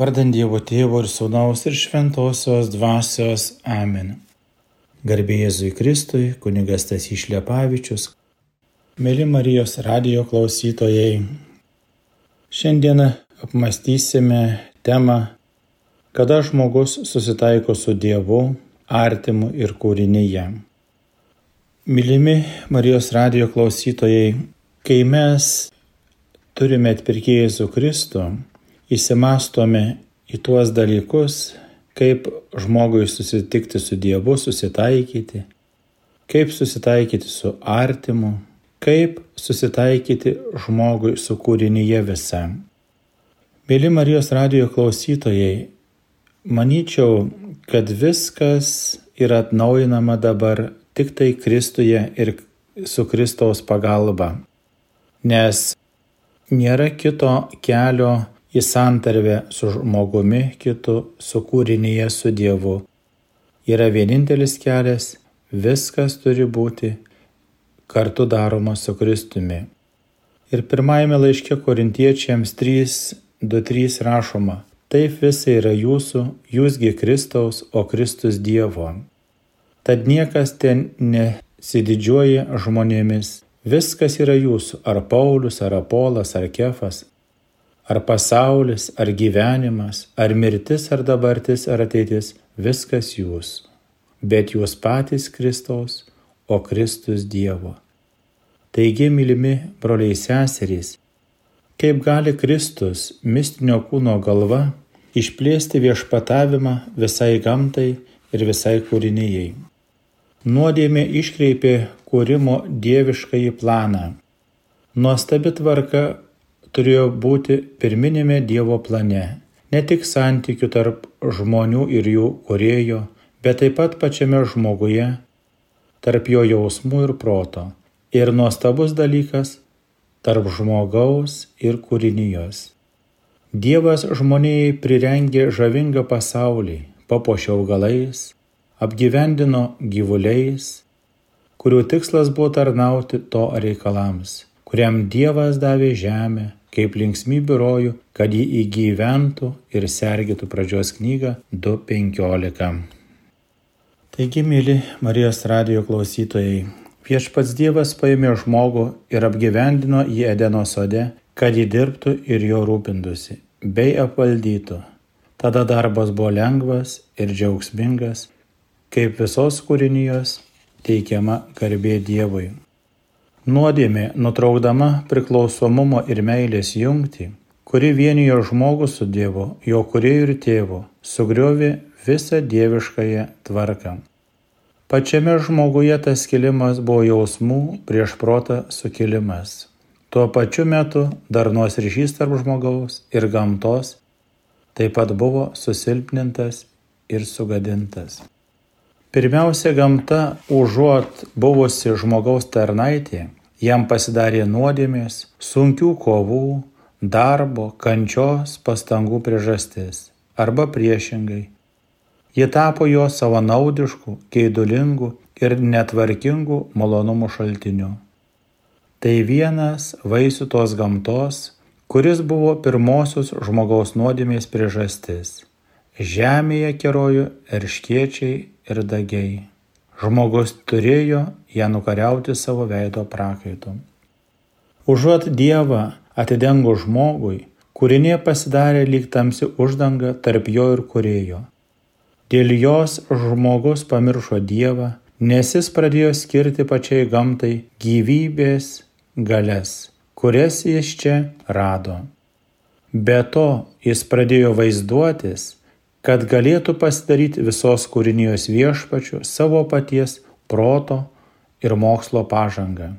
Vardant Dievo Tėvo ir Sūnaus ir Šventosios Dvasios Amen. Garbė Jėzui Kristui, kunigas Tasys Šlepavičius, mėly Marijos radio klausytojai. Šiandien apmastysime temą, kada žmogus susitaiko su Dievu, artimu ir kūrinyje. Mylimi Marijos radio klausytojai, kai mes turime atpirkėję Jėzų Kristų, įsimastome į tuos dalykus, kaip žmogui susitikti su Dievu, susitaikyti, kaip susitaikyti su artimu, kaip susitaikyti žmogui su kūrinyje visam. Mėly Marijos radijo klausytojai, manyčiau, kad viskas yra atnaujinama dabar tik tai Kristuje ir su Kristaus pagalba, nes nėra kito kelio į santarvę su žmogumi kitu, su kūrinyje su Dievu. Yra vienintelis kelias, viskas turi būti kartu daroma su Kristumi. Ir pirmajame laiške korintiečiams 3.2.3 rašoma, taip visa yra jūsų, jūsgi Kristaus, o Kristus Dievo. Tad niekas ten nesididžiuoja žmonėmis, viskas yra jūsų, ar Paulius, ar Apolas, ar Kefas, ar pasaulis, ar gyvenimas, ar mirtis, ar dabartis, ar ateitis, viskas jūs, bet jūs patys Kristaus, o Kristus Dievo. Taigi, mylimi broliai seserys, kaip gali Kristus, mistinio kūno galva, išplėsti viešpatavimą visai gamtai ir visai kūrinėjai. Nuodėmė iškreipė kūrimo dieviškąjį planą. Nuostabi tvarka turėjo būti pirminėme Dievo plane, ne tik santykių tarp žmonių ir jų kurėjo, bet taip pat pačiame žmoguje, tarp jo jausmų ir proto. Ir nuostabus dalykas - tarp žmogaus ir kūrinijos. Dievas žmonijai prirengė žavingą pasaulį, papuošė augalais, apgyvendino gyvuliais, kurių tikslas buvo tarnauti to reikalams, kuriam Dievas davė žemę, kaip linksmybių rojų, kad jį įgyventų ir sergėtų pradžios knygą 2.15. Taigi, mėly Marijos radijo klausytojai, viešpats Dievas paėmė žmogų ir apgyvendino jį Edeno sode, kad jį dirbtų ir jo rūpindusi, bei apvaldytų. Tada darbas buvo lengvas ir džiaugsmingas, kaip visos kūrinijos teikiama garbė Dievui. Nuodėmė, nutraukdama priklausomumo ir meilės jungtį, kuri vienijo žmogų su Dievu, jo kuriejų ir tėvu, sugriovė visą dieviškąją tvarką. Pačiame žmoguje tas kilimas buvo jausmų prieš protą sukilimas. Tuo pačiu metu darnos ryšys tarp žmogaus ir gamtos taip pat buvo susilpnintas ir sugadintas. Pirmiausia, gamta, užuot buvusi žmogaus tarnaitė, jam pasidarė nuodėmės, sunkių kovų, darbo, kančios, pastangų priežastis. Arba priešingai. Ji tapo jo savanaudiškų, keidulingų ir netvarkingų malonumų šaltiniu. Tai vienas vaisių tos gamtos, kuris buvo pirmosios žmogaus nuodėmės priežastis. Žemėje kerojo erškiečiai ir dagiai. Žmogus turėjo ją nukariauti savo veido prakaitu. Užuot Dievą atidengo žmogui, kūrinė pasidarė lyg tamsi uždanga tarp jo ir kurėjo. Dėl jos žmogus pamiršo Dievą, nes jis pradėjo skirti pačiai gamtai gyvybės galės, kurias jis čia rado. Be to jis pradėjo vaizduotis, kad galėtų pasidaryti visos kūrinijos viešpačiu savo paties proto ir mokslo pažangą.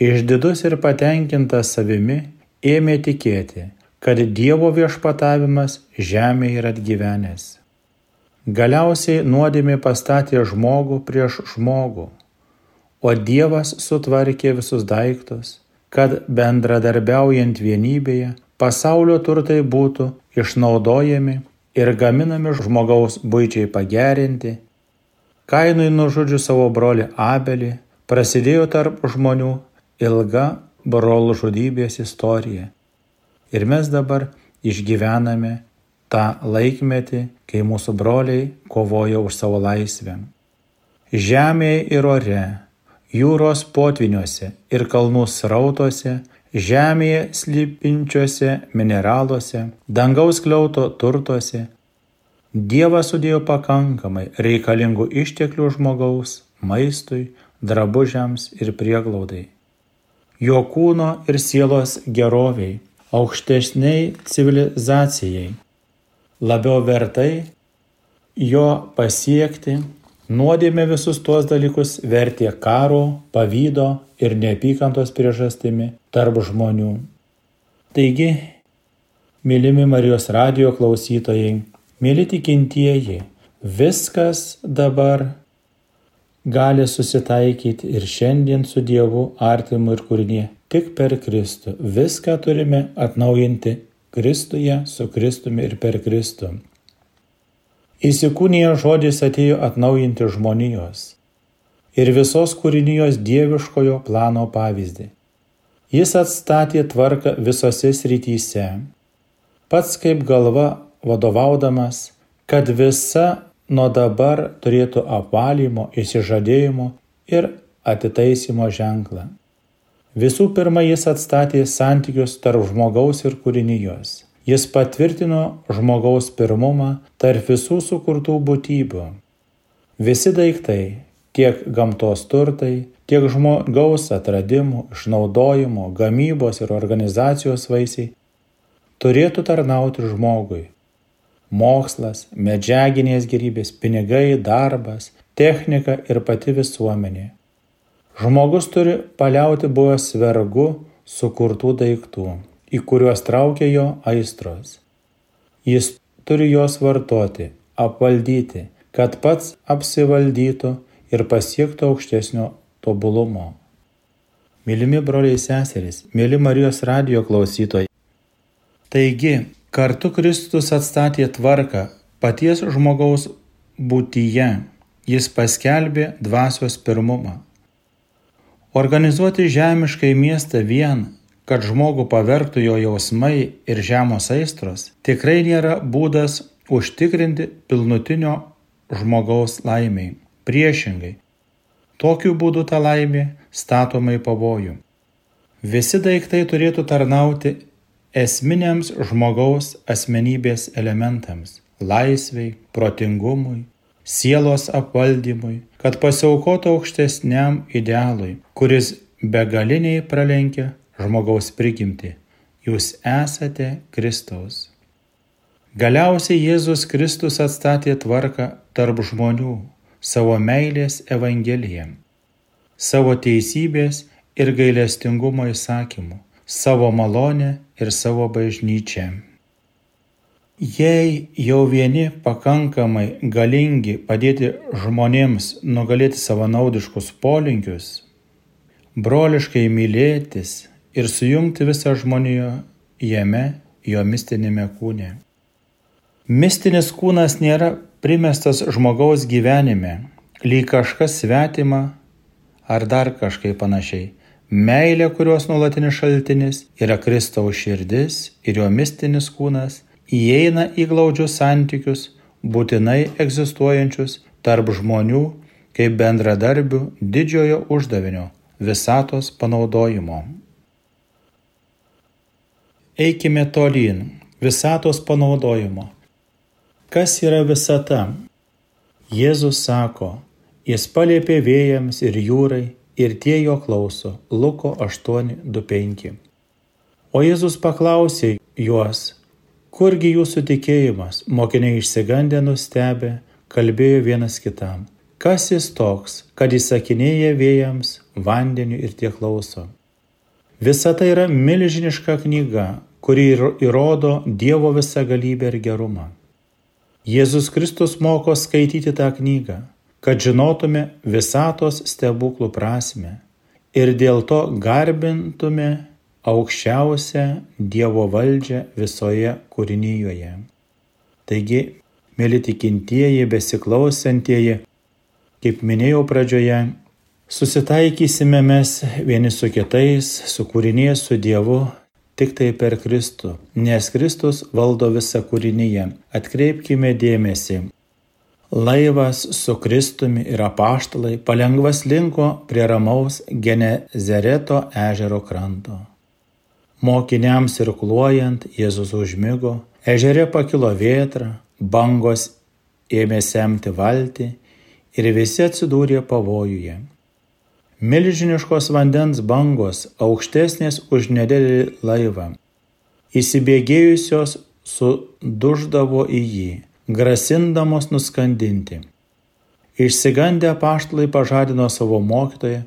Išdidus ir patenkintas savimi ėmė tikėti, kad Dievo viešpatavimas žemėje yra atgyvenęs. Galiausiai nuodėmė pastatė žmogų prieš žmogų, o Dievas sutvarkė visus daiktus, kad bendradarbiaujant vienybėje pasaulio turtai būtų išnaudojami ir gaminami žmogaus būčiai pagerinti, Kainui nužudžius savo brolį Abelį, prasidėjo tarp žmonių ilga brolų žudybės istorija. Ir mes dabar išgyvename tą laikmetį, kai mūsų broliai kovojo už savo laisvę. Žemėje ir ore, jūros potviniuose ir kalnų srautuose, žemėje slypinčiuose mineraluose, dangaus kliauto turtuose, Dievas sudėjo pakankamai reikalingų išteklių žmogaus maistui, drabužiams ir prieglaudai. Jo kūno ir sielos geroviai, aukštesniai civilizacijai, labiau vertai jo pasiekti, nuodėmė visus tuos dalykus vertė karo, pavydo ir neapykantos priežastimi tarp žmonių. Taigi, mylimi Marijos radio klausytojai, Mėly tikintieji, viskas dabar gali susitaikyti ir šiandien su Dievu artimu ir kūrinė tik per Kristų. Viską turime atnaujinti Kristuje, su Kristumi ir per Kristų. Įsikūnija žodis atėjo atnaujinti žmonijos ir visos kūrinijos dieviškojo plano pavyzdį. Jis atstatė tvarką visose srityse. Pats kaip galva vadovaudamas, kad visa nuo dabar turėtų apvalymo, įsižadėjimo ir atitaisimo ženklą. Visų pirma, jis atstatė santykius tarp žmogaus ir kūrinijos. Jis patvirtino žmogaus pirmumą tarp visų sukurtų būtybių. Visi daiktai, tiek gamtos turtai, tiek žmogaus atradimų, išnaudojimo, gamybos ir organizacijos vaisiai turėtų tarnauti žmogui, mokslas, medžiaginės gerybės, pinigai, darbas, technika ir pati visuomenė. Žmogus turi paliauti buvęs vergu sukurtų daiktų, į kuriuos traukia jo aistros. Jis turi juos vartoti, apvaldyti, kad pats apsivaldytų ir pasiektų aukštesnio tobulumo. Mylimi broliai seserys, mėly Marijos radio klausytojai. Taigi, Kartu Kristus atstatė tvarką paties žmogaus būtyje, jis paskelbė dvasios pirmumą. Organizuoti žemiškai miestą vien, kad žmogų pavergtų jo jausmai ir žemos aistros, tikrai nėra būdas užtikrinti pilnutinio žmogaus laimiai. Priešingai, tokiu būdu ta laimė statoma į pavojų. Visi daiktai turėtų tarnauti esminiams žmogaus asmenybės elementams - laisviai, protingumui, sielos apvaldymui, kad pasiaukotų aukštesniam idealui, kuris begaliniai pralenkia žmogaus prigimti. Jūs esate Kristaus. Galiausiai Jėzus Kristus atstatė tvarką tarp žmonių savo meilės evangeliją, savo teisybės ir gailestingumo įsakymų savo malonę ir savo bažnyčią. Jei jau vieni pakankamai galingi padėti žmonėms nugalėti savanaudiškus polinkius, broliškai mylėtis ir sujungti visą žmoniją jame, jo mistinėme kūne. Mistinis kūnas nėra primestas žmogaus gyvenime, lyg kažkas svetima ar dar kažkaip panašiai Meilė, kurios nuolatinis šaltinis yra Kristaus širdis ir jo mistinis kūnas, įeina į glaudžius santykius, būtinai egzistuojančius tarp žmonių kaip bendradarbių didžiojo uždavinio visatos panaudojimo. Eikime tolyn visatos panaudojimo. Kas yra visata? Jėzus sako, jis paliepė vėjams ir jūrai ir tie jo klauso. Luko 8.25. O Jėzus paklausė juos, kurgi jūsų tikėjimas, mokiniai išsigandę nustebę, kalbėjo vienas kitam. Kas jis toks, kad įsakinėja vėjams, vandeniu ir tie klauso? Visa tai yra milžiniška knyga, kuri įrodo Dievo visą galybę ir gerumą. Jėzus Kristus moko skaityti tą knygą, kad žinotume visatos stebuklų prasme ir dėl to garbintume aukščiausią Dievo valdžią visoje kūrinyjoje. Taigi, mėly tikintieji, besiklausantieji, kaip minėjau pradžioje, susitaikysime mes vieni su kitais, su kūrinė, su Dievu, tik tai per Kristų, nes Kristus valdo visą kūrinyje. Atkreipkime dėmesį. Laivas su Kristumi ir apaštalai palengvas linko prie ramaus Genezereto ežero kranto. Mokiniams irkluojant Jėzus užmygo, ežere pakilo vėtra, bangos ėmė semti valtį ir visi atsidūrė pavojuje. Milžiniškos vandens bangos, aukštesnės už nedidelį laivą, įsibėgėjusios suduždavo į jį, grasindamos nuskandinti. Išsigandę paštlai pažadino savo mokytoją,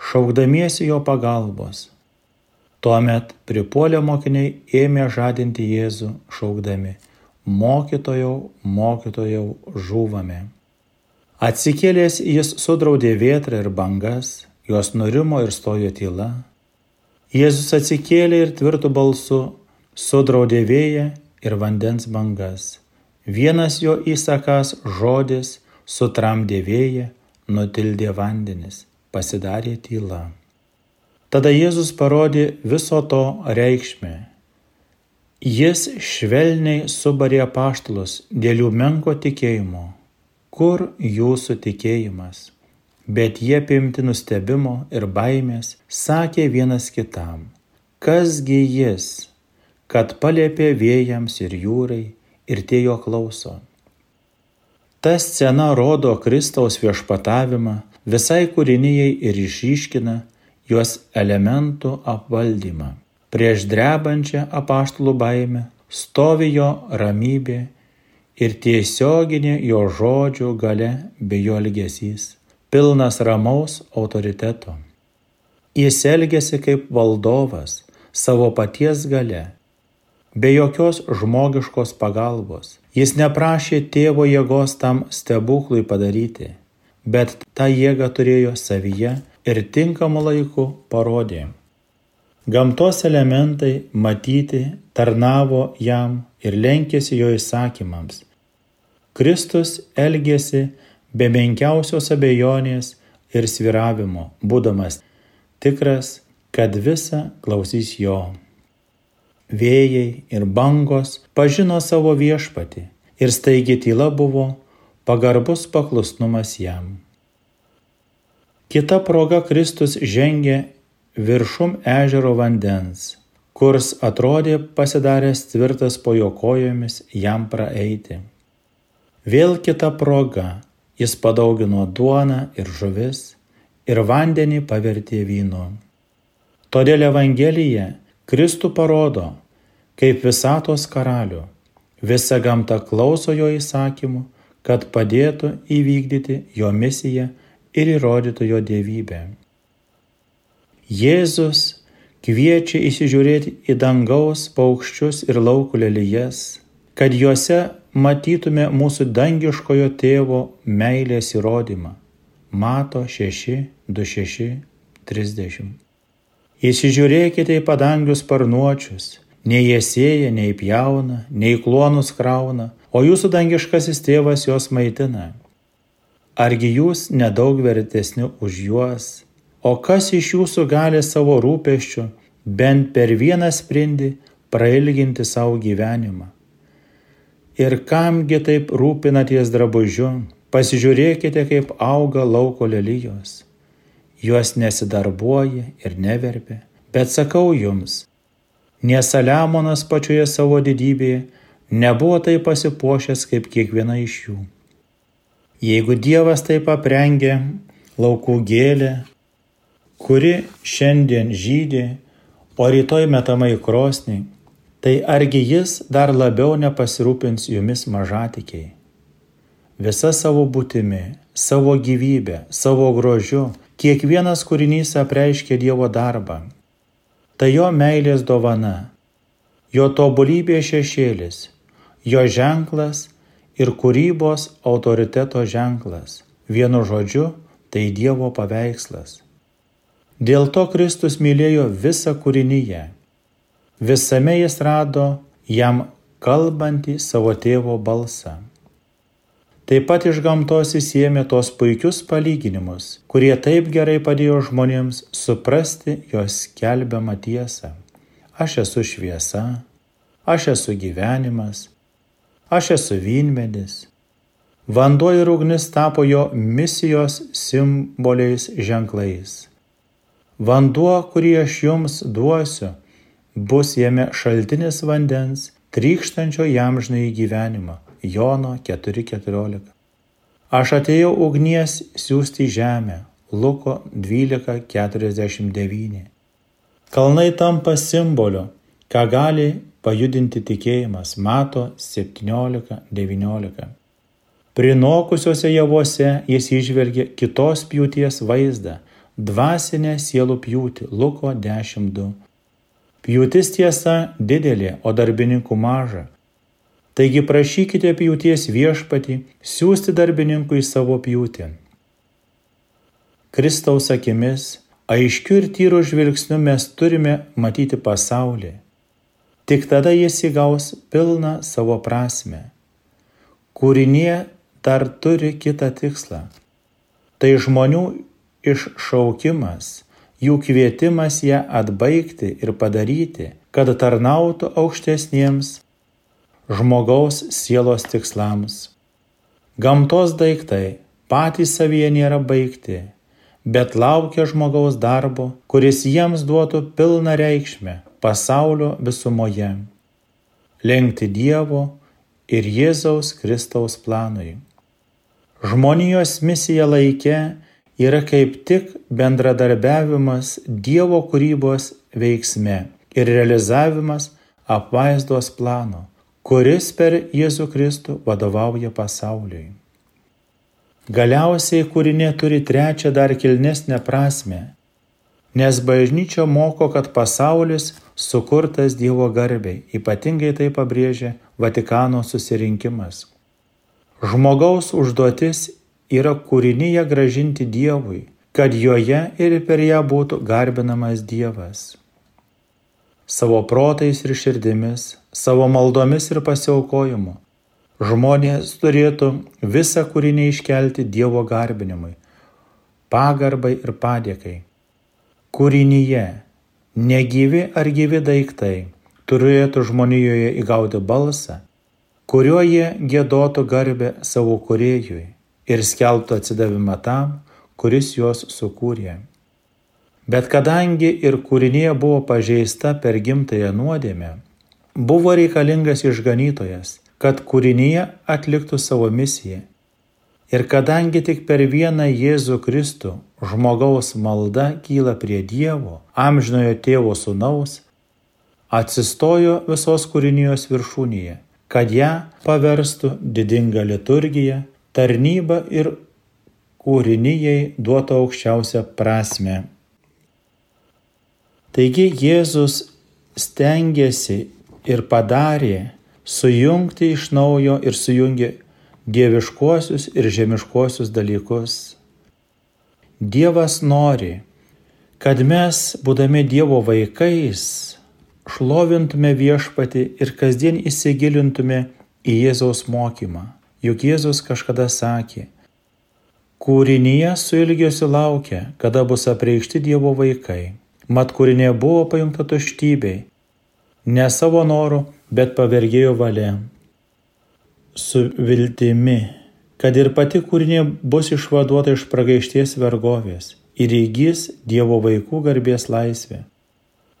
šaukdamiesi jo pagalbos. Tuomet pripuolę mokiniai ėmė žadinti Jėzų, šaukdami, mokytojau, mokytojau, žūvame. Atsikėlęs jis sudraudė vėtrą ir bangas, jos nurimo ir stojo tyla. Jėzus atsikėlė ir tvirtų balsu sudraudė vėją ir vandens bangas. Vienas jo įsakas žodis sutramdė vėją, nutildė vandenis, pasidarė tyla. Tada Jėzus parodė viso to reikšmę. Jis švelniai subarė paštalus dėl jų menko tikėjimo. Kur jūsų tikėjimas? Bet jie pimti nustebimo ir baimės sakė vienas kitam, kasgi jis, kad paliepė vėjams ir jūrai ir tie jo klauso. Ta scena rodo Kristaus viešpatavimą visai kūrinijai ir išryškina jos elementų apvaldymą. Prieš drebančią apaštalų baimę stovi jo ramybė ir tiesioginė jo žodžių gale bei jo elgesys pilnas ramaus autoriteto. Jis elgėsi kaip valdovas savo paties gale, be jokios žmogiškos pagalbos. Jis neprašė tėvo jėgos tam stebuklui padaryti, bet tą jėgą turėjo savyje ir tinkamu laiku parodė. Gamtos elementai matyti tarnavo jam ir lenkėsi jo įsakymams. Kristus elgėsi be menkiausios abejonės ir sviravimo, būdamas tikras, kad visa klausys jo. Vėjai ir bangos pažino savo viešpatį ir staigi tyla buvo pagarbus paklusnumas jam. Kita proga Kristus žengė viršum ežero vandens, kurs atrodė pasidaręs tvirtas po jo kojomis jam praeiti. Vėl kita proga Jis padaugino duoną ir žuvis ir vandenį pavertė vynu. Todėl Evangelija Kristų parodo kaip visatos karalių. Visa gamta klauso jo įsakymų, kad padėtų įvykdyti jo misiją ir įrodytų jo dievybę. Jėzus kviečia įsižiūrėti į dangaus paukščius ir laukų lelyjas, kad juose matytume mūsų dangiškojo tėvo meilės įrodymą. Mato 6, 26, 30. Įsižiūrėkite į padangius sparnuočius, nei jie sėja, nei pjauna, nei klonus krauna, o jūsų dangiškasis tėvas juos maitina. Argi jūs nedaug vertesni už juos? O kas iš jūsų gali savo rūpeščių bent per vieną sprindį prailginti savo gyvenimą? Ir kamgi taip rūpinaties drabužiu, pasižiūrėkite, kaip auga lauko lelyjos. Juos nesidarbuoja ir neverpia, bet sakau jums, nes Saliamonas pačioje savo didybėje nebuvo taip pasipuošęs kaip kiekviena iš jų. Jeigu Dievas taip aprengė laukų gėlę, kuri šiandien žydė, o rytoj metama į krosnį, tai argi jis dar labiau nepasirūpins jumis mažatikiai? Visa savo būtimi, savo gyvybę, savo grožiu, kiekvienas kūrinys apreiškia Dievo darbą. Tai jo meilės dovana, jo tobulybė šešėlis, jo ženklas ir kūrybos autoriteto ženklas. Vienu žodžiu, tai Dievo paveikslas. Dėl to Kristus mylėjo visą kūrinyje Visame jis rado jam kalbantį savo tėvo balsą. Taip pat iš gamtos įsiemė tos puikius palyginimus, kurie taip gerai padėjo žmonėms suprasti jos kelbiamą tiesą. aš esu šviesa, aš esu gyvenimas, aš esu vynmedis. Vanduo ir ugnis tapo jo misijos simboliais ženklais. Vanduo, kurį aš jums duosiu, bus jame šaltinis vandens, trykštančio jam žinai gyvenimą. Jono 4.14. Aš atėjau ugnies siūsti žemę. Luko 12.49. Kalnai tampa simboliu, ką gali pajudinti tikėjimas. Mato 17.19. Prinokusiuose javuose jis išvelgia kitos pjūties vaizdą - dvasinę sielų pjūtį. Luko 10.2. Pjūtis tiesa didelė, o darbininkų maža. Taigi prašykite pjūties viešpatį siūsti darbininkui savo pjūtį. Kristaus akimis, aiškiu ir tyru žvilgsniu mes turime matyti pasaulį. Tik tada jis įgaus pilną savo prasme. Kūrinė dar turi kitą tikslą. Tai žmonių iššaukimas jų kvietimas ją atbaigti ir padaryti, kad tarnautų aukštesniems žmogaus sielos tikslams. Gamtos daiktai patys savyje nėra baigti, bet laukia žmogaus darbo, kuris jiems duotų pilną reikšmę pasaulio visumoje. Lenkti Dievo ir Jėzaus Kristaus planui. Žmonijos misija laikė yra kaip tik bendradarbiavimas Dievo kūrybos veiksme ir realizavimas apvaizdos plano, kuris per Jėzų Kristų vadovauja pasauliui. Galiausiai kūrinė turi trečią dar kilnesnę prasme, nes bažnyčia moko, kad pasaulis sukurtas Dievo garbiai, ypatingai tai pabrėžia Vatikano susirinkimas. Žmogaus užduotis yra kūrinyje gražinti Dievui, kad joje ir per ją būtų garbinamas Dievas. Savo protais ir širdimis, savo maldomis ir pasiaukojimu žmonės turėtų visą kūrinį iškelti Dievo garbinimui, pagarbai ir padėkai. Kūrinyje negyvi ar gyvi daiktai turėtų žmonijoje įgauti balsą, kuriuo jie gėdotų garbę savo kuriejui ir skelbtų atsidavimą tam, kuris juos sukūrė. Bet kadangi ir kūrinėje buvo pažeista per gimtąją nuodėmę, buvo reikalingas išganytojas, kad kūrinėje atliktų savo misiją. Ir kadangi tik per vieną Jėzų Kristų žmogaus malda kyla prie Dievo, amžinojo tėvo sunaus, atsistojo visos kūrinijos viršūnėje, kad ją paverstų didingą liturgiją tarnyba ir kūrinijai duota aukščiausia prasme. Taigi Jėzus stengiasi ir padarė sujungti iš naujo ir sujungė dieviškuosius ir žemiškuosius dalykus. Dievas nori, kad mes, būdami Dievo vaikais, šlovintume viešpati ir kasdien įsigilintume į Jėzaus mokymą. Juk Jėzus kažkada sakė, kūrinyje su ilgesiu laukia, kada bus apreikšti Dievo vaikai. Mat kūrinė buvo pajungta tuštybei, ne savo noru, bet pavergėjo valia. Su viltimi, kad ir pati kūrinė bus išvaduota iš pragaišties vergovės ir įgys Dievo vaikų garbės laisvę.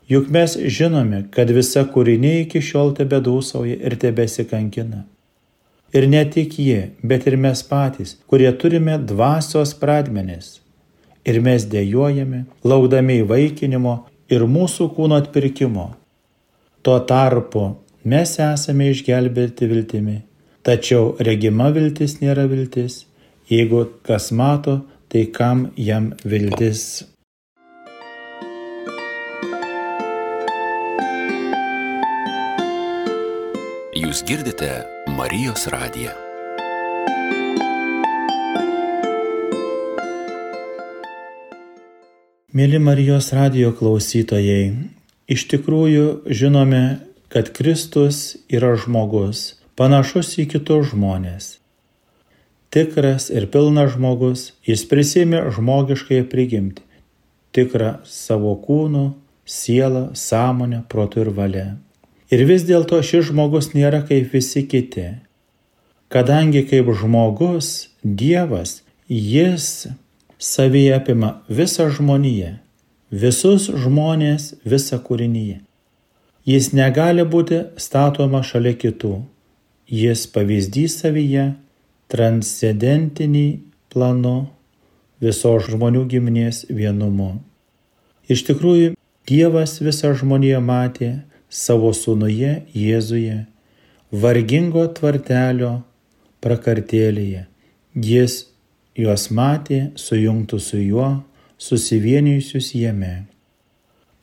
Juk mes žinome, kad visa kūrinė iki šiol tebe dūsauja ir tebesikankina. Ir ne tik jie, bet ir mes patys, kurie turime dvasios pradmenis. Ir mes dėjojame, laukdami įvaikinimo ir mūsų kūno atpirkimo. Tuo tarpu mes esame išgelbėti viltimi. Tačiau regima viltis nėra viltis. Jeigu kas mato, tai kam jam viltis? Jūs girdite Marijos radiją. Mėly Marijos radijo klausytojai, iš tikrųjų žinome, kad Kristus yra žmogus, panašus į kitus žmonės. Tikras ir pilnas žmogus, jis prisėmė žmogiškai prigimti, tikrą savo kūnu, siela, sąmonė, protu ir valia. Ir vis dėlto šis žmogus nėra kaip visi kiti. Kadangi kaip žmogus, Dievas, jis savyje apima visą žmoniją, visus žmonės, visą kūrinyje. Jis negali būti statoma šalia kitų. Jis pavyzdys savyje, transcendentinį planu, visos žmonių giminės vienumu. Iš tikrųjų, Dievas visą žmoniją matė savo sūnuje Jėzuje, vargingo tvartelio prakartėlėje. Jis juos matė sujungtų su juo, susivienijusius jame.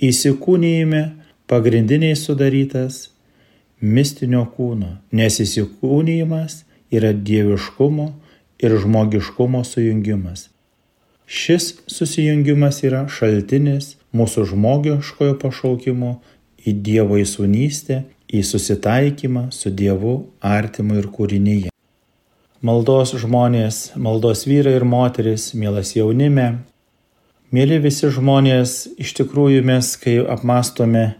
Įsikūnyjime pagrindiniai sudarytas mistinio kūno, nes įsikūnyjimas yra dieviškumo ir žmogiškumo sujungimas. Šis susijungimas yra šaltinis mūsų žmogiškojo pašaukimo į Dievo įsūnystę, į susitaikymą su Dievu artimu ir kūrinyje. Maldos žmonės, maldos vyrai ir moteris, mielas jaunime, mėly visi žmonės, iš tikrųjų mes, kai apmastome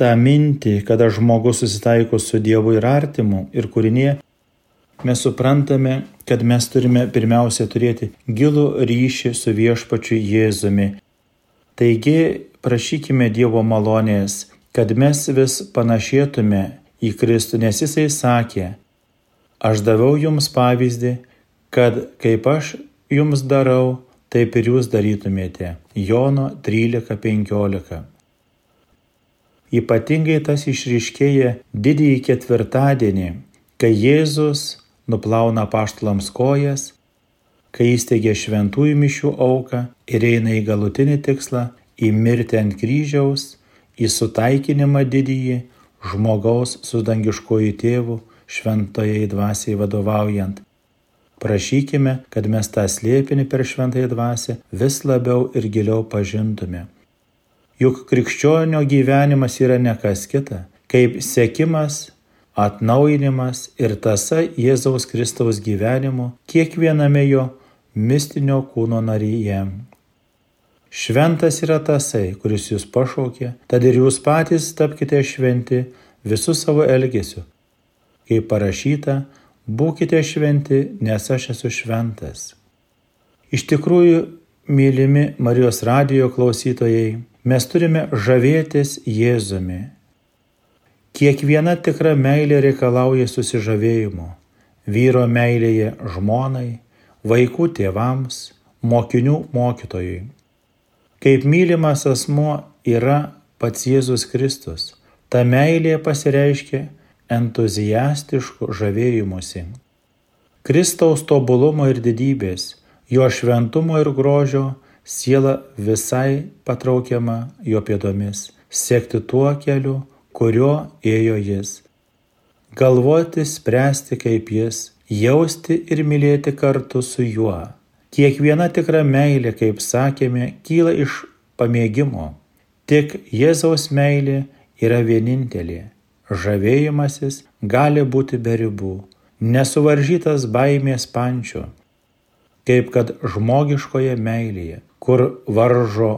tą mintį, kada žmogus susitaiko su Dievu ir artimu ir kūrinėje, mes suprantame, kad mes turime pirmiausia turėti gilų ryšį su viešpačiu Jėzumi. Taigi prašykime Dievo malonės, kad mes vis panašėtume į Kristų, nes Jisai sakė, aš daviau jums pavyzdį, kad kaip aš jums darau, taip ir jūs darytumėte. Jono 13.15. Ypatingai tas išryškėja didįjį ketvirtadienį, kai Jėzus nuplauna paštalams kojas, kai įsteigia šventųjų mišių auką ir eina į galutinį tikslą - į mirtį ant kryžiaus, į sutaikinimą didįjį žmogaus su dangiškoju tėvu šventojai dvasiai vadovaujant. Prašykime, kad mes tą slėpinį per šventąją dvasę vis labiau ir giliau pažintume. Juk krikščionio gyvenimas yra nekas kita, kaip sėkimas atnaujinimas ir tasa Jėzaus Kristaus gyvenimu kiekviename jo mistinio kūno naryje. Šventas yra tasai, kuris jūs pašaukė, tad ir jūs patys tapkite šventi visų savo elgesiu. Kaip parašyta, būkite šventi, nes aš esu šventas. Iš tikrųjų, mylimi Marijos radijo klausytojai, mes turime žavėtis Jėzumi Kiekviena tikra meilė reikalauja susižavėjimo. Vyro meilėje žmonai, vaikų tėvams, mokinių mokytojui. Kaip mylimas asmo yra pats Jėzus Kristus, ta meilė pasireiškia entuziastišku žavėjimusi. Kristaus tobulumo ir didybės, jo šventumo ir grožio siela visai patraukiama jo pėdomis, sekti tuo keliu, kuriuo ėjo jis. Galvoti, spręsti kaip jis, jausti ir mylėti kartu su juo. Kiekviena tikra meilė, kaip sakėme, kyla iš pamėgimo. Tik Jėzaus meilė yra vienintelė. Žavėjimasis gali būti be ribų, nesuvaržytas baimės pančio, kaip kad žmogiškoje meilėje, kur varžo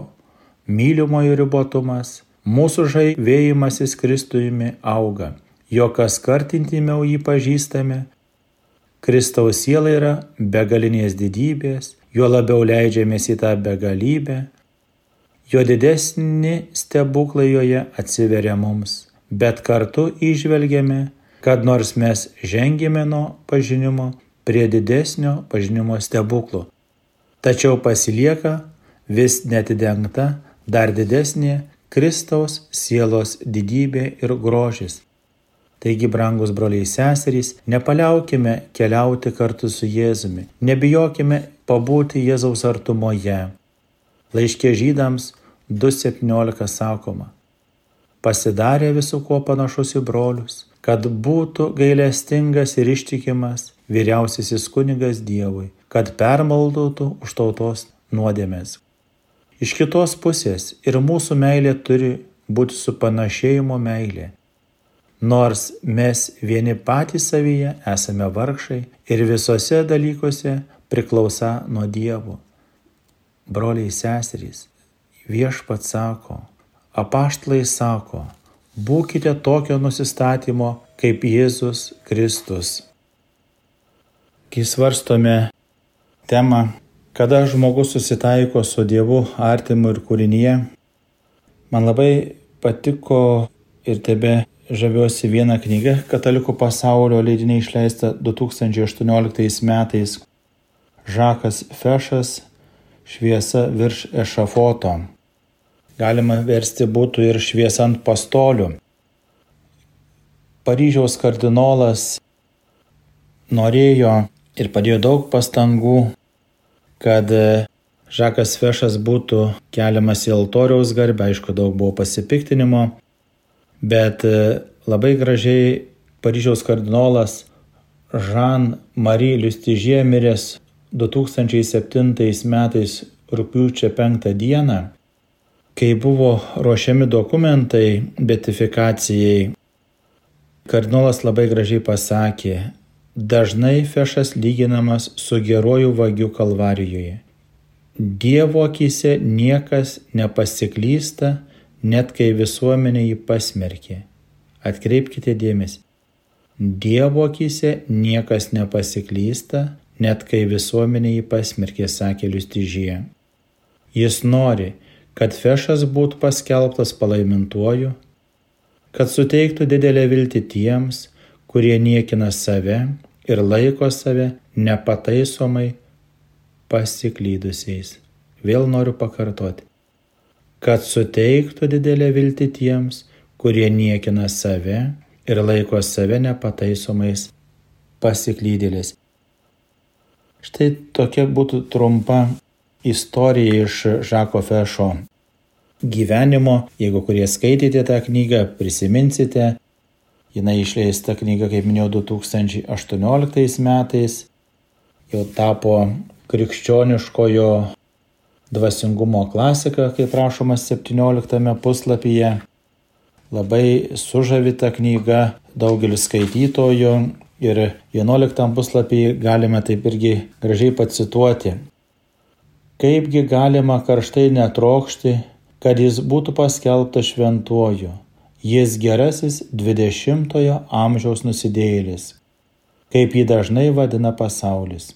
mylimojo ribotumas, Mūsų žavėjimasis Kristujumi auga, jo kas kart intimiau jį pažįstame. Kristaus siela yra begalinės didybės, juo labiau leidžiamės į tą begalybę, jo didesni stebuklai joje atsiveria mums, bet kartu išvelgiame, kad nors mes žengėme nuo pažinimo prie didesnio pažinimo stebuklų, tačiau pasilieka vis netidengta dar didesnė Kristaus sielos didybė ir grožis. Taigi, brangus broliai seserys, nepaliaukime keliauti kartu su Jėzumi, nebijokime pabūti Jėzaus artumoje. Laiškė žydams 2.17 sakoma, pasidarė visų kuo panašus į brolius, kad būtų gailestingas ir ištikimas vyriausiasis kunigas Dievui, kad permaldotų už tautos nuodėmės. Iš kitos pusės ir mūsų meilė turi būti su panašėjimo meilė. Nors mes vieni patys savyje esame vargšai ir visose dalykuose priklausa nuo Dievo. Broliai seserys, viešpat sako, apaštlai sako, būkite tokio nusistatymo kaip Jėzus Kristus. Kai svarstome temą, kada žmogus susitaiko su Dievu artimu ir kūrinyje, man labai patiko ir tebe žaviuosi vieną knygą Katalikų pasaulio leidiniai išleista 2018 metais. Žakas Fešas Šviesa virš ešafoto. Galima versti būtų ir šviesa ant pastolių. Paryžiaus kardinolas norėjo ir padėjo daug pastangų, kad Žakas Fešas būtų keliamas į altoriaus garbę, aišku, daug buvo pasipiktinimo, bet labai gražiai Paryžiaus kardinolas Jean-Marie Liustižė miręs 2007 metais rūpiučio 5 dieną, kai buvo ruošiami dokumentai betifikacijai, kardinolas labai gražiai pasakė, dažnai fešas lyginamas su geruoju vagiu kalvarijoje. Dievo akise niekas nepasiklysta, net kai visuomenė jį pasmerkė. Atkreipkite dėmesį. Dievo akise niekas nepasiklysta, net kai visuomenė jį pasmerkė, sakė Liustyžyje. Jis nori, kad fešas būtų paskelbtas palaimintuoju, kad suteiktų didelę viltį tiems, kurie niekina save ir laiko save nepataisomai pasiklydusiais. Vėl noriu pakartoti, kad suteiktų didelę viltį tiems, kurie niekina save ir laiko save nepataisomais pasiklydėlės. Štai tokia būtų trumpa istorija iš Žako Fešo gyvenimo. Jeigu kurie skaitėte tą knygą, prisiminsite. Jis išleista knyga, kaip minėjau, 2018 metais. Jau tapo krikščioniškojo dvasingumo klasika, kaip rašoma 17 puslapyje. Labai sužavita knyga, daugelis skaitytojų Ir 11 puslapį galime taip irgi gražiai pacituoti. Kaipgi galima karštai netrokšti, kad jis būtų paskelbtas šventuoju. Jis gerasis 20-ojo amžiaus nusidėjėlis, kaip jį dažnai vadina pasaulis.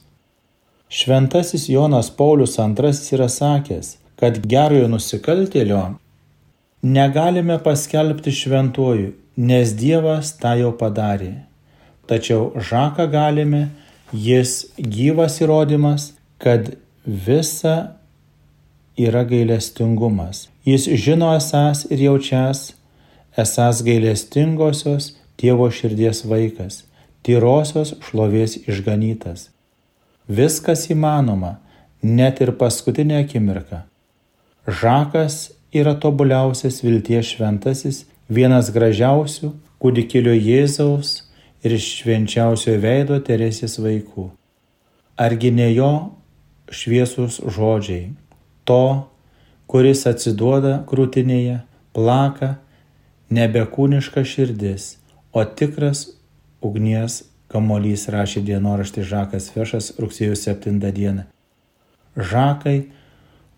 Šventasis Jonas Paulius II yra sakęs, kad gerojo nusikaltėlio negalime paskelbti šventuoju, nes Dievas tą jau padarė. Tačiau žaką galime, jis gyvas įrodymas, kad visa yra gailestingumas. Jis žino esas ir jaučias, esas gailestingosios Dievo širdies vaikas, tyrosios šlovės išganytas. Viskas įmanoma, net ir paskutinė akimirka. Žakas yra tobuliausias vilties šventasis, vienas gražiausių kūdikėlio Jėzaus ir švenčiausiojo veido Teresės vaikų. Argi ne jo šviesus žodžiai, to, kuris atsiduoda krūtinėje, plaka, nebekūniška širdis, o tikras ugnies kamolys rašė dienoraštį Žakas Fešas rugsėjo 7 dieną. Žakai,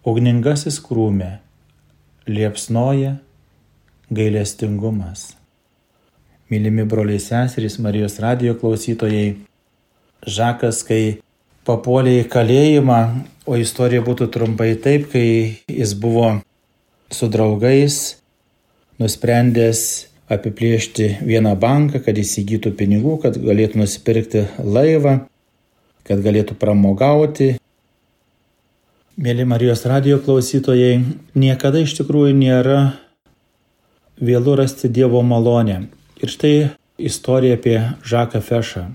ugningasis krūmė, liepsnoja gailestingumas. Mylimi broliai seserys Marijos radijo klausytojai, Žakas, kai papuolė į kalėjimą, o istorija būtų trumpai taip, kai jis buvo su draugais nusprendęs apiplėšti vieną banką, kad įsigytų pinigų, kad galėtų nusipirkti laivą, kad galėtų pramogauti. Mėly Marijos radio klausytojai, niekada iš tikrųjų nėra vėlų rasti Dievo malonę. Ir štai istorija apie Žaką Fešą.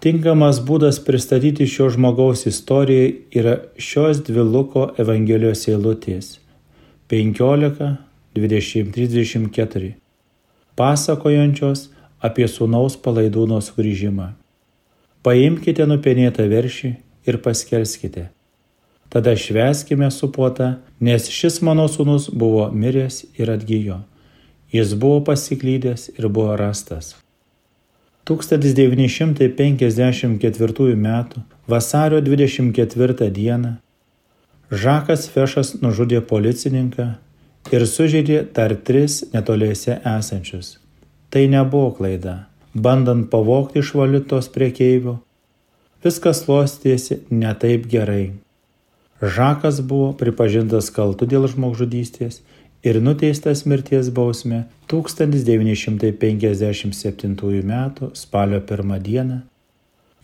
Tinkamas būdas pristatyti šio žmogaus istoriją yra šios dvi Luko Evangelijos eilutės - 15, 23, 24 - pasakojančios apie sūnaus palaidūno sugrįžimą. Paimkite nupenėtą veršį ir paskelskite. Tada šveskime su puota, nes šis mano sūnus buvo miręs ir atgyjo Jis buvo pasiklydęs ir buvo rastas. 1954 m. vasario 24 d. Žakas Fešas nužudė policininką, ir sužeidė dar tris netoliese esančius. Tai nebuvo klaida. Bandant pavokti iš valiutos priekeivių, viskas klostėsi ne taip gerai. Žakas buvo pripažintas kaltu dėl žmogžudystės ir nuteistas mirties bausmė 1957 m. spalio 1 d.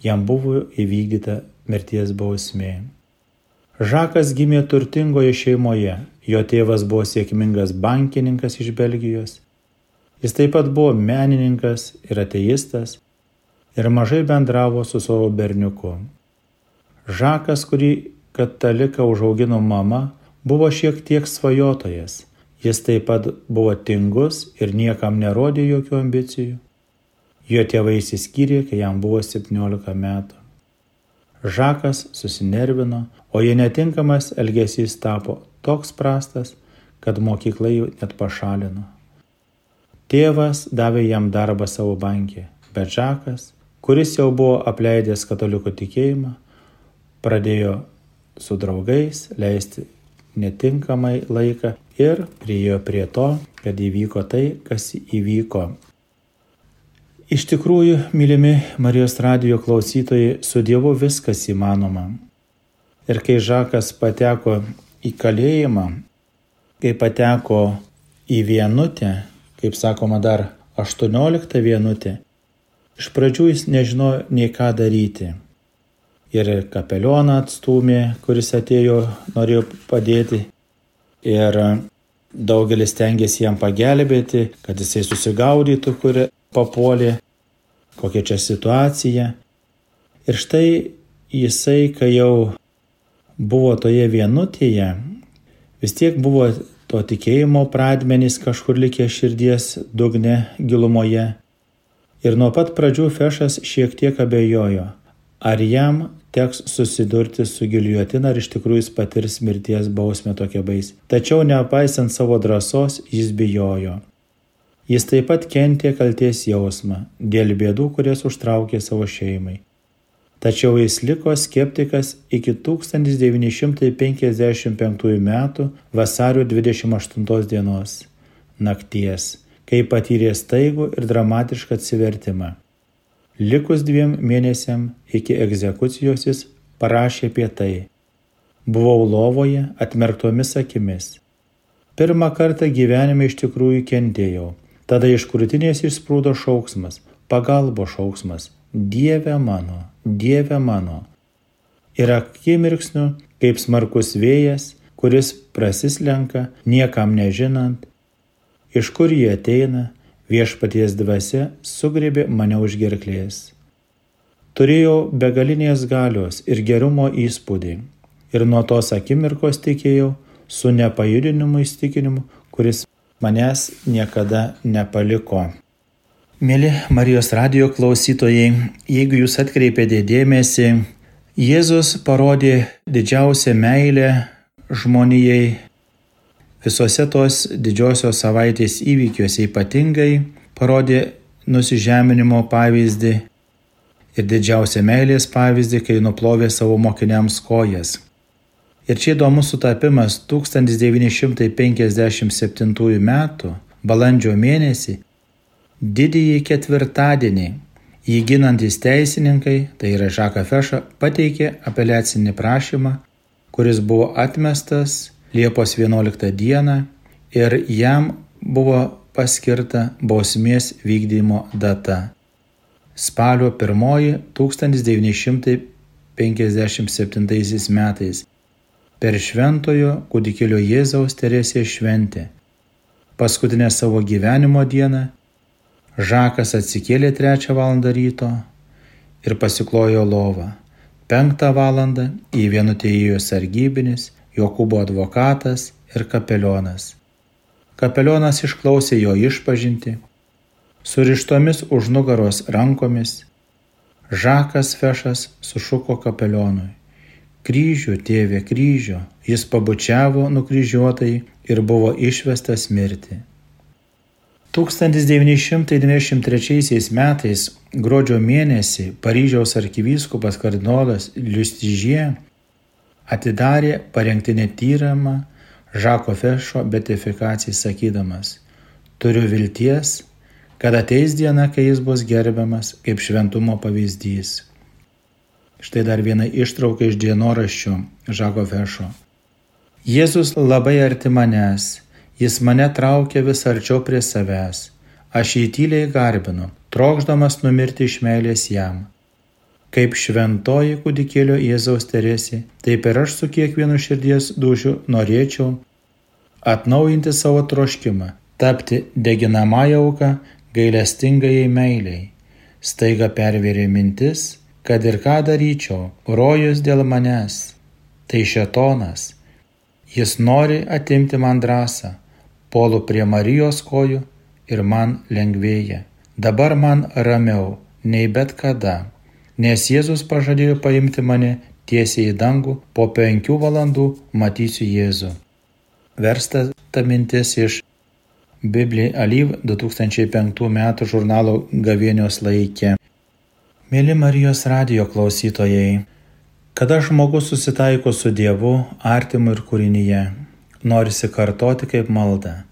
jam buvo įvykdyta mirties bausmė. Žakas gimė turtingoje šeimoje, jo tėvas buvo sėkmingas bankininkas iš Belgijos, jis taip pat buvo menininkas ir ateistas ir mažai bendravo su savo berniuku. Žakas, kurį kataliką užaugino mama, buvo šiek tiek svajotojas, jis taip pat buvo tingus ir niekam nerodė jokių ambicijų. Jo tėvai įsiskyrė, kai jam buvo 17 metų. Žakas susinervino, o jei netinkamas elgesys tapo toks prastas, kad mokykla jų net pašalino. Tėvas davė jam darbą savo bankė, bet Žakas, kuris jau buvo apleidęs katalikų tikėjimą, pradėjo su draugais leisti netinkamai laiką ir priejo prie to, kad įvyko tai, kas įvyko Iš tikrųjų, mylimi Marijos radijo klausytojai, su Dievu viskas įmanoma. Ir kai Žakas pateko į kalėjimą, kai pateko į vienutę, kaip sakoma dar 18 vienutė, iš pradžių jis nežinojo nei ką daryti. Ir kapelioną atstumė, kuris atėjo, norėjo padėti. Ir daugelis tengiasi jam pagelbėti, kad jisai susigaudytų, kur papuolė, kokia čia situacija. Ir štai jisai, kai jau buvo toje vienutėje, vis tiek buvo to tikėjimo pradmenys kažkur likė širdies dugne gilumoje. Ir nuo pat pradžių Fešas šiek tiek abejojo, ar jam teks susidurti su giliotina ar iš tikrųjų jis patirs mirties bausmę tokia bais. Tačiau nepaisant savo drąsos, jis bijojo. Jis taip pat kentė kalties jausmą dėl bėdų, kurias užtraukė savo šeimai. Tačiau jis liko skeptikas iki 1955 m. vasario 28 dienos nakties, kai patyrė staigų ir dramatišką atsivertimą. Likus dviem mėnesiam iki egzekucijos jis parašė apie tai. Buvau lovoje atmerktomis akimis. Pirmą kartą gyvenime iš tikrųjų kentėjau Tada iš krūtinės išsprūdo šauksmas, pagalbo šauksmas, Dieve mano, Dieve mano. Ir akimirksniu, kaip smarkus vėjas, kuris prasislenka, niekam nežinant, iš kur jie ateina, viešpaties dvasia sugrėbė mane už gerklės. Turėjau begalinės galios ir gerumo įspūdį ir nuo tos akimirkos tikėjau su nepajudinimu įstikinimu, kuris manęs niekada nepaliko. Mėly Marijos radio klausytojai, jeigu jūs atkreipėte dėmesį, Jėzus parodė didžiausią meilę žmonijai visose tos didžiosios savaitės įvykiuose ypatingai parodė nusižeminimo pavyzdį ir didžiausią meilės pavyzdį, kai nuplovė savo mokiniams kojas. Ir čia įdomus sutapimas 1957 m. balandžio mėnesį, didįjį ketvirtadienį, jį ginantis teisininkai, tai yra Žaka Feša, pateikė apeliacinį prašymą, kuris buvo atmestas Liepos 11 dieną ir jam buvo paskirta bausmės vykdymo data - spalio 1 1957 metais per šventojo kūdikėlio Jėzaus Teresės šventę. Paskutinę savo gyvenimo dieną Žakas atsikėlė trečią valandą ryto ir pasiklojo lovą. Penktą valandą į vienutę įėjo sargybinis, Jokūbo advokatas ir kapelionas. Kapelionas išklausė jo išpažinti, surištomis už nugaros rankomis. Žakas Fešas sušuko kapelionui kryžių, tėve kryžių, jis pabučiavo nukryžiuotai ir buvo išvestas mirti. 1993 metais gruodžio mėnesį Paryžiaus arkivyskupas kardinolas Liustižie atidarė parengtinę tyrimą Žako Fešo betifikacijai sakydamas, turiu vilties, kad ateis diena, kai jis bus gerbiamas kaip šventumo pavyzdys. Štai dar viena ištrauka iš dienoraščio Žako Fešo. Jėzus labai arti manęs, jis mane traukia vis arčiau prie savęs, aš jį tyliai garbinu, trokšdamas numirti iš meilės jam. Kaip šventoji kūdikėlio Jėzaus Teresė, taip ir aš su kiekvienu širdies dušiu norėčiau atnaujinti savo troškimą, tapti deginamąją auką gailestingajai meiliai. Staiga pervėrė mintis, kad ir ką daryčiau, rojus dėl manęs. Tai šetonas. Jis nori atimti man drąsą, polu prie Marijos kojų ir man lengvėja. Dabar man ramiau nei bet kada nes Jėzus pažadėjo paimti mane tiesiai į dangų, po penkių valandų matysiu Jėzų. Versta ta mintis iš Biblija Alyv 2005 m. žurnalo Gavėnios laikė. Mėly Marijos radio klausytojai, kada žmogus susitaiko su Dievu, artimu ir kūrinyje, norisi kartoti kaip malda.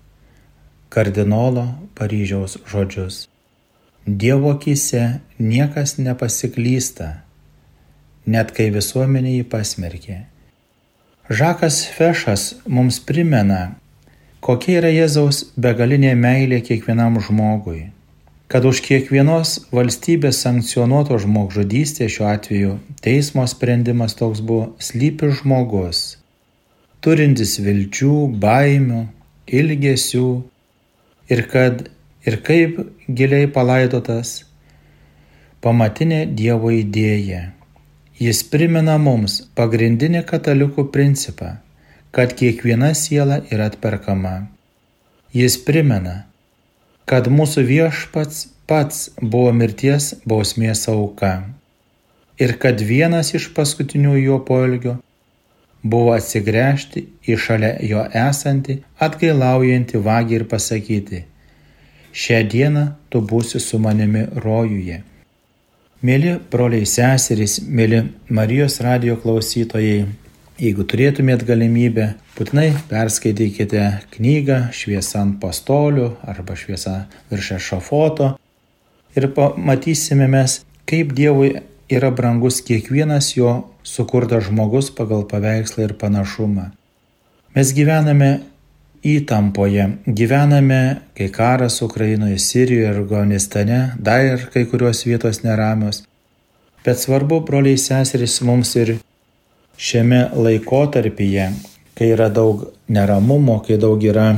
Kardinolo Paryžiaus žodžius. Dievo akise niekas nepasiklysta, net kai visuomenė jį pasmerkė. Žakas Fešas mums primena, kokia yra Jėzaus begalinė meilė kiekvienam žmogui, kad už kiekvienos valstybės sankcionuoto žmogžudystės šiuo atveju teismo sprendimas toks buvo slypi žmogus, turintis vilčių, baimių, ilgesių ir kad ir kaip giliai palaidotas pamatinė Dievo idėja. Jis primena mums pagrindinį katalikų principą, kad kiekviena siela yra atperkama. Jis primena, kad mūsų viešpats pats buvo mirties bausmės auka ir kad vienas iš paskutinių jo poelgio buvo atsigręžti į šalia jo esantį atgailaujantį vagį ir pasakyti, šią dieną tu būsi su manimi rojuje. Mėly broliai seserys, mėly Marijos radio klausytojai, jeigu turėtumėt galimybę, būtinai perskaitykite knygą Šviesa ant pastolių arba Šviesa virš ešafoto ir pamatysime mes, kaip Dievui yra brangus kiekvienas jo sukurtas žmogus pagal paveikslą ir panašumą. Mes gyvename įtampoje gyvename, kai karas Ukrainoje, Sirijoje ir Afganistane, dar ir kai kurios vietos neramios. Bet svarbu, broliai seserys, mums ir šiame laikotarpyje, kai yra daug neramumo, kai daug yra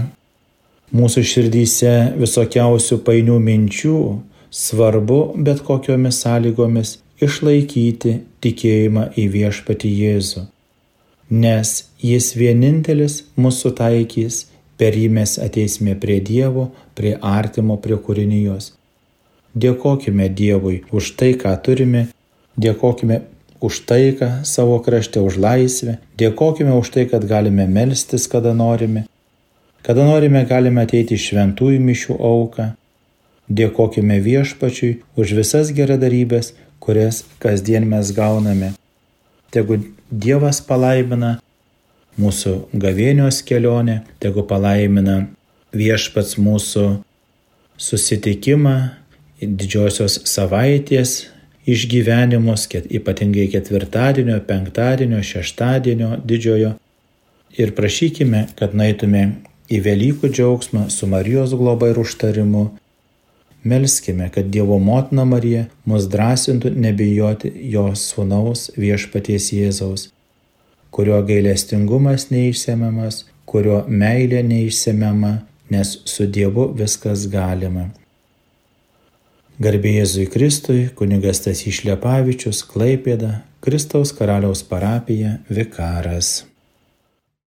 mūsų širdyse visokiausių painių minčių, svarbu bet kokiomis sąlygomis išlaikyti tikėjimą į viešpatį Jėzų. Nes jis vienintelis mūsų taikys Per jį mes ateisime prie Dievo, prie artimo, prie kūrinijos. Dėkojime Dievui už tai, ką turime, dėkojime už taiką savo krašte, už laisvę, dėkojime už tai, kad galime melstis, kada norime, kada norime galime ateiti šventųjų mišių auką, dėkojime viešpačiui už visas geradarybės, kurias kasdien mes gauname. Tegu Dievas palaimina mūsų gavėnios kelionę, tegu palaimina viešpats mūsų susitikimą didžiosios savaitės išgyvenimus, ypatingai ketvirtadienio, penktadienio, šeštadienio didžiojo. Ir prašykime, kad naitume į Velykų džiaugsmą su Marijos globa ir užtarimu. Melskime, kad Dievo motina Marija mus drąsintų nebijoti jos sūnaus viešpaties Jėzaus kurio gailestingumas neišsemiamas, kurio meilė neišsemiama, nes su Dievu viskas galima. Garbė Jėzui Kristui, kunigas Tasys Šlepavičius, Klaipėda, Kristaus karaliaus parapija, vikaras.